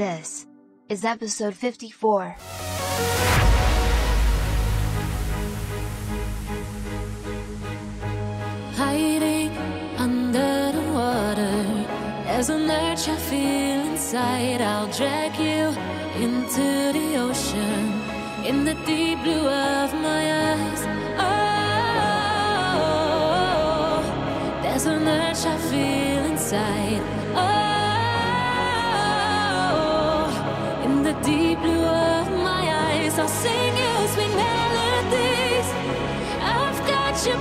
This is episode 54. Hiding under the water, there's an urge I feel inside. I'll drag you into the ocean, in the deep blue of my eyes. Oh, there's an urge I feel inside. Oh, the deep blue of my eyes, I'll sing you sweet melodies. I've got you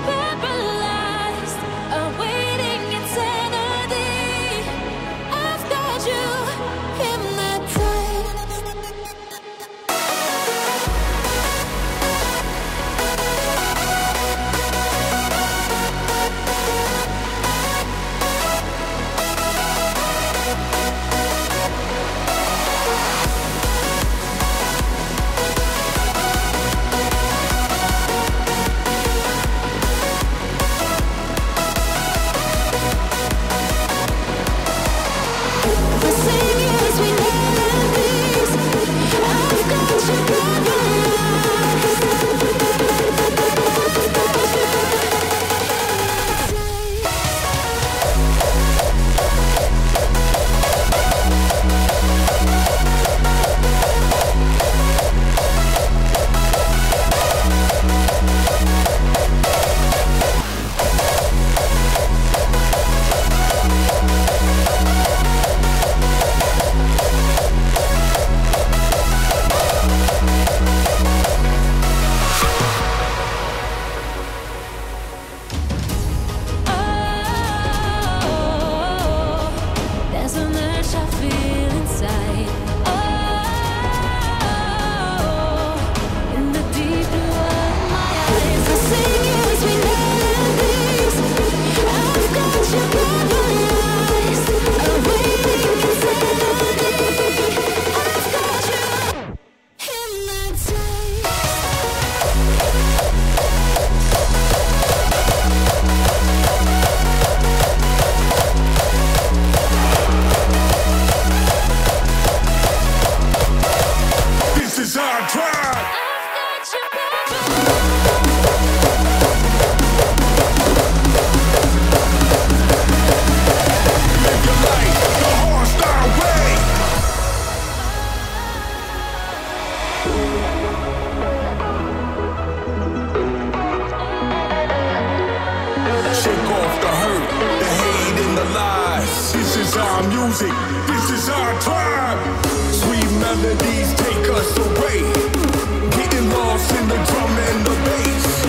This is our tribe. Sweet melodies take us away. Getting lost in the drum and the bass.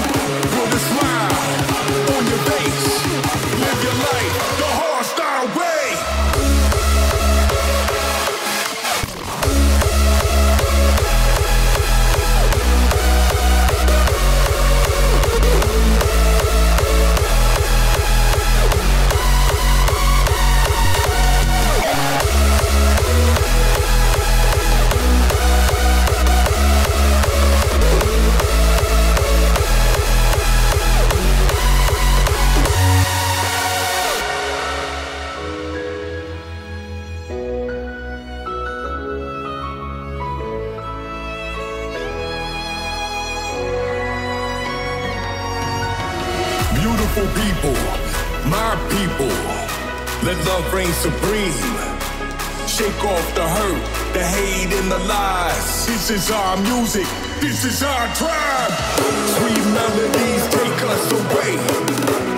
Supreme. Shake off the hurt, the hate, and the lies. This is our music, this is our tribe. Sweet melodies take us away.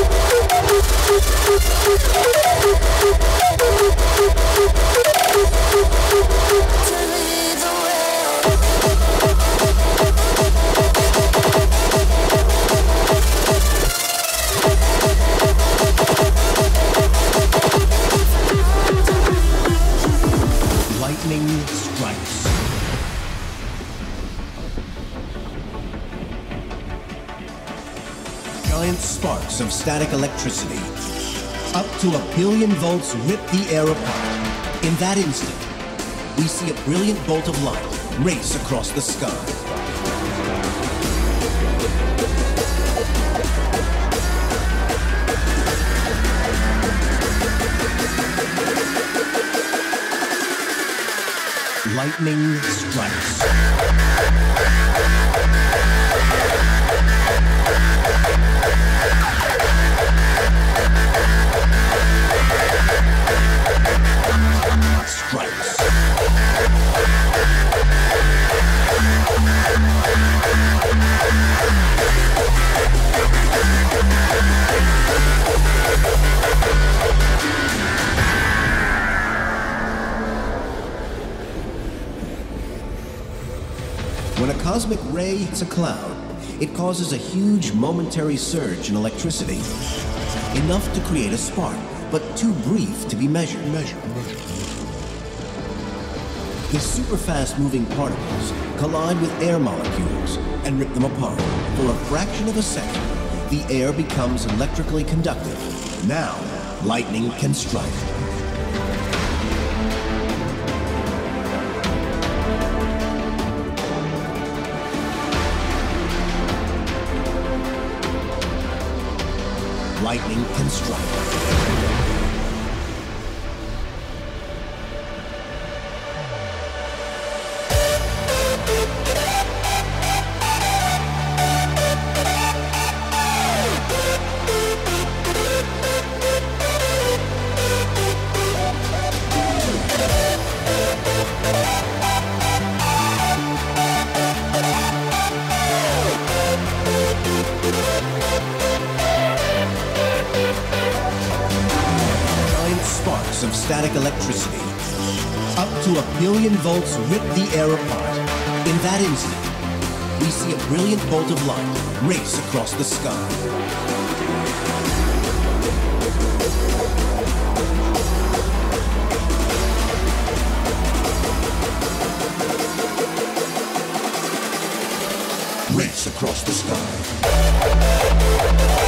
Thank you. Static electricity. Up to a billion volts rip the air apart. In that instant, we see a brilliant bolt of light race across the sky. Lightning strikes. Cosmic ray hits a cloud, it causes a huge momentary surge in electricity. Enough to create a spark, but too brief to be measured. Measured. The super-fast moving particles collide with air molecules and rip them apart. For a fraction of a second, the air becomes electrically conductive. Now, lightning can strike. Lightning can strike. Of static electricity. Up to a billion volts rip the air apart. In that instant, we see a brilliant bolt of light race across the sky. Race across the sky.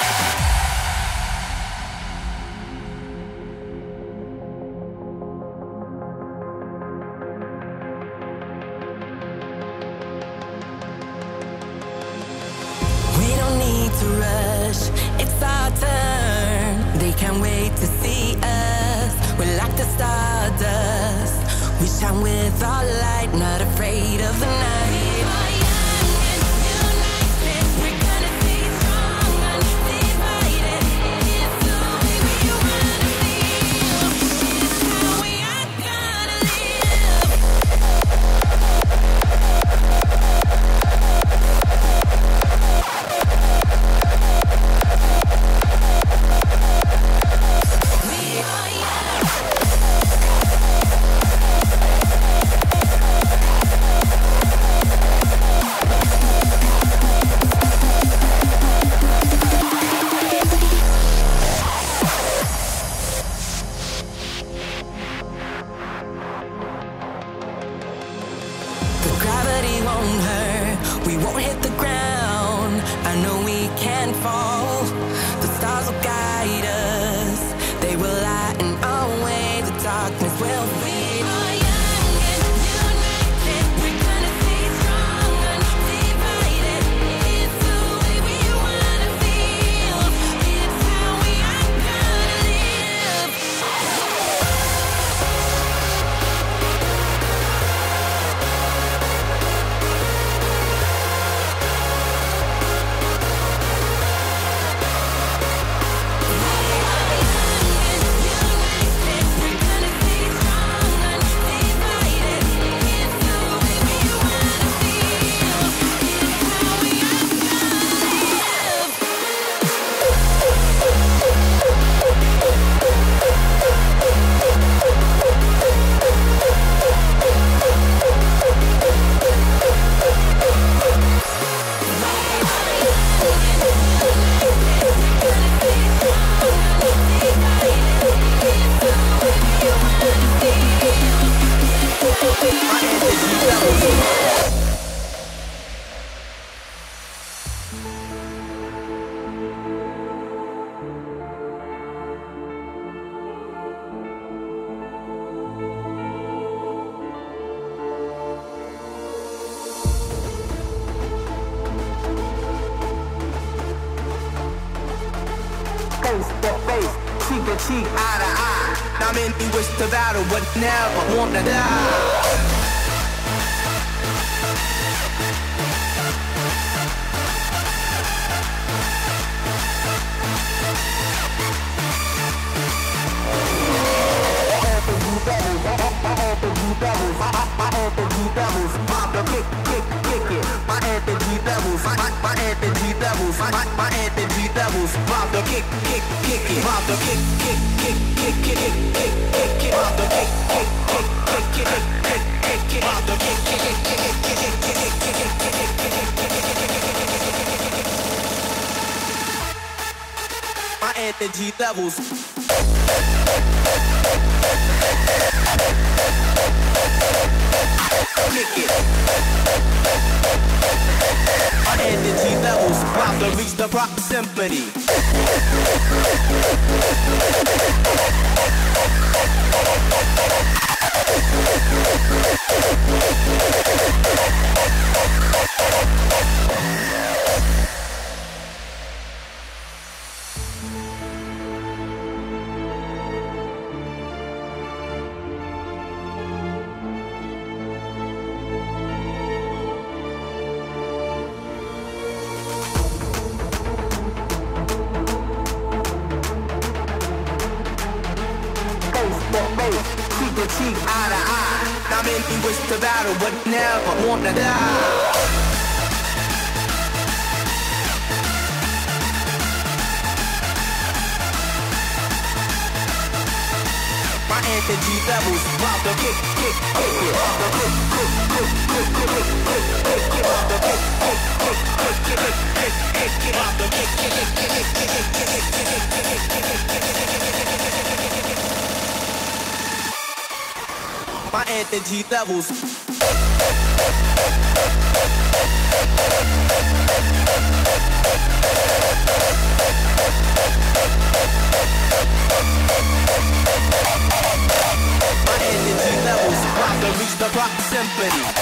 Energy the G levels. Kick it. Levels, about to reach the symphony. My energy levels Symphony.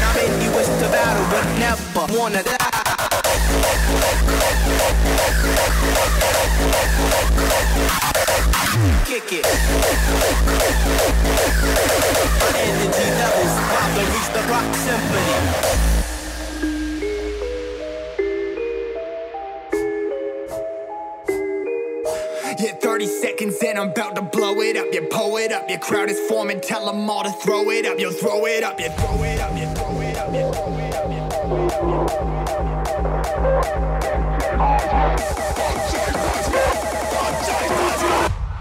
Now maybe wish to battle, but never wanna die. Kick it. Energy the rock symphony. Yeah, 30 seconds and I'm about to blow it up. You pull it up, your crowd is forming. Tell them all to throw it up. You throw it up, you throw it up, you throw it up, you throw it up, you throw it up.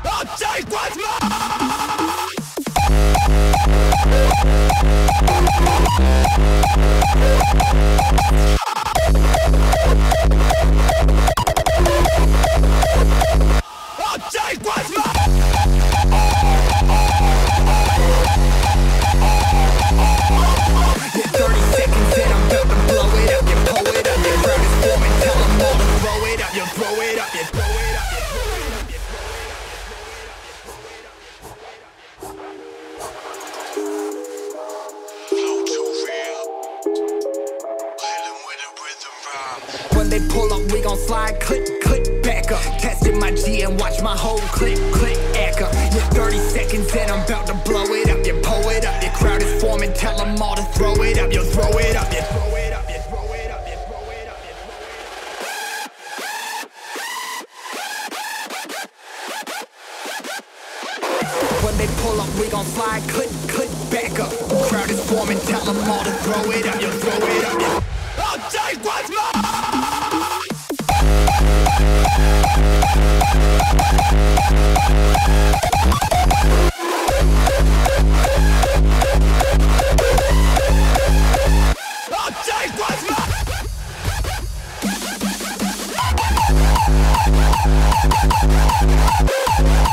I'll take what's mine life was mine! pull up, we gon' slide, Click, click, back up. Crowd is forming, tell them all to throw it up, you throw it oh, up. You. I'll take what's mine! one's mine.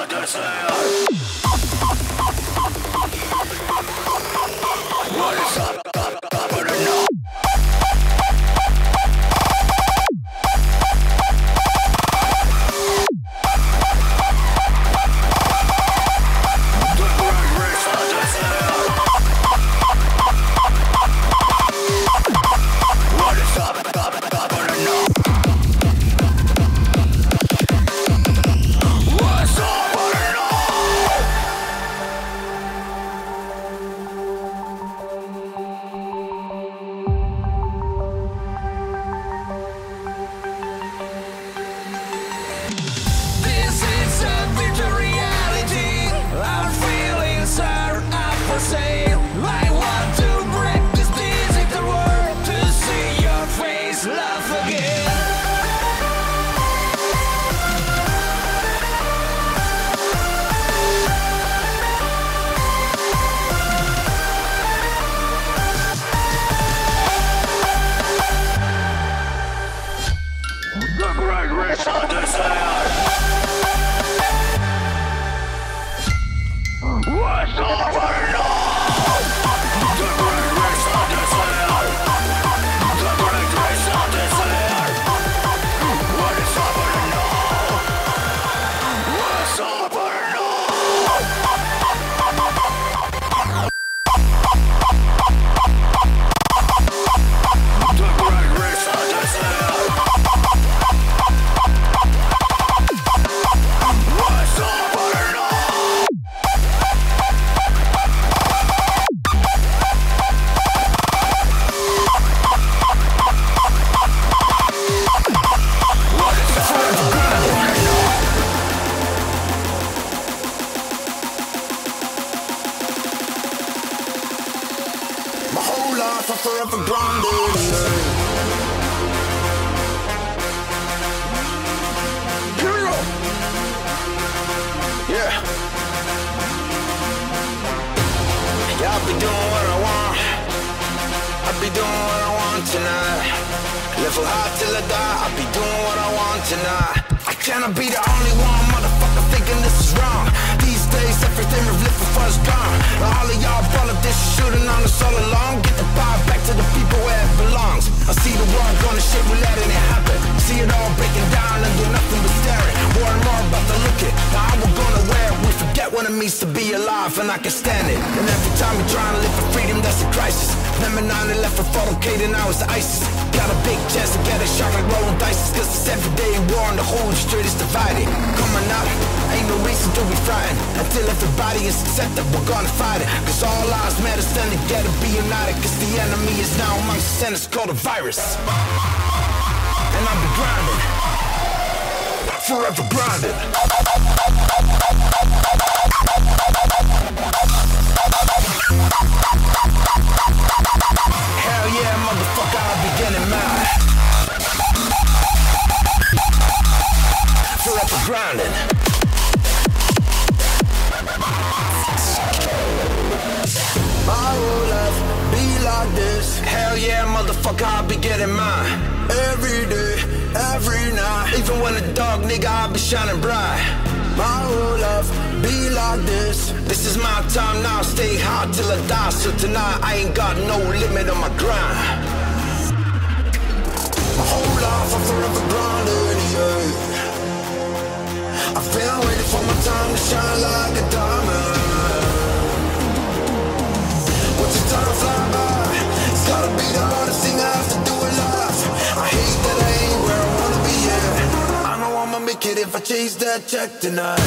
Odysseus whole street is divided. Coming out, ain't no reason to be frightened. Until everybody is accepted, we're gonna fight it. Cause all lives matter, stand together, be united. Cause the enemy is now amongst us and it's called a virus. And I'll be grinding. Forever grinding. Hell yeah, motherfucker, I'll be getting mine. Grinding. My whole life be like this. Hell yeah, motherfucker, I'll be getting mine. Every day, every night. Even when the dark, nigga, I'll be shining bright. My whole life be like this. This is my time now, stay hard till I die. So tonight, I ain't got no limit on my grind. My whole life, I'm forever grinding, yeah. I've been waiting for my time to shine like a diamond. Watch the time fly by. It's gotta be the hardest thing I have to do in life. I hate that I ain't where I wanna be at. I know I'ma make it if I chase that check tonight.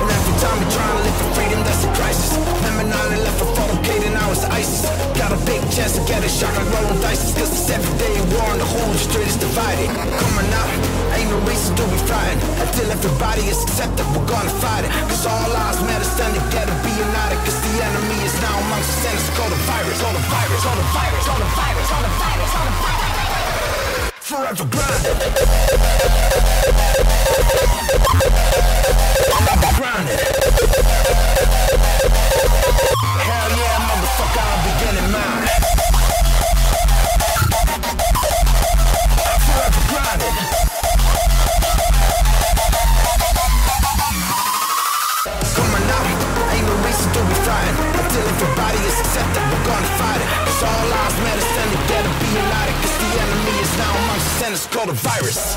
And every time we try to live for freedom, that's a crisis. Remember 9 11 ISIS. Got a big chance to get a shot like rolling dice. Cause it's everyday war and the whole street is divided. Coming out, ain't no reason to be frightened. Until everybody is accepted, we're gonna fight it. Cause all lives matter, stand together, be united. Cause the enemy is now amongst us and it's called a virus. Called a virus, called a virus, called a virus, called a virus, called a virus. Forever grinding. Grinding. Hell yeah, motherfucker, I'll be getting mine. Forever grinding. Coming out, ain't no reason to be frightened. Until everybody is accepted, we're gonna fight it. Cause all lives matter, stand together, be united. Cause the enemy is now amongst us and it's called a virus.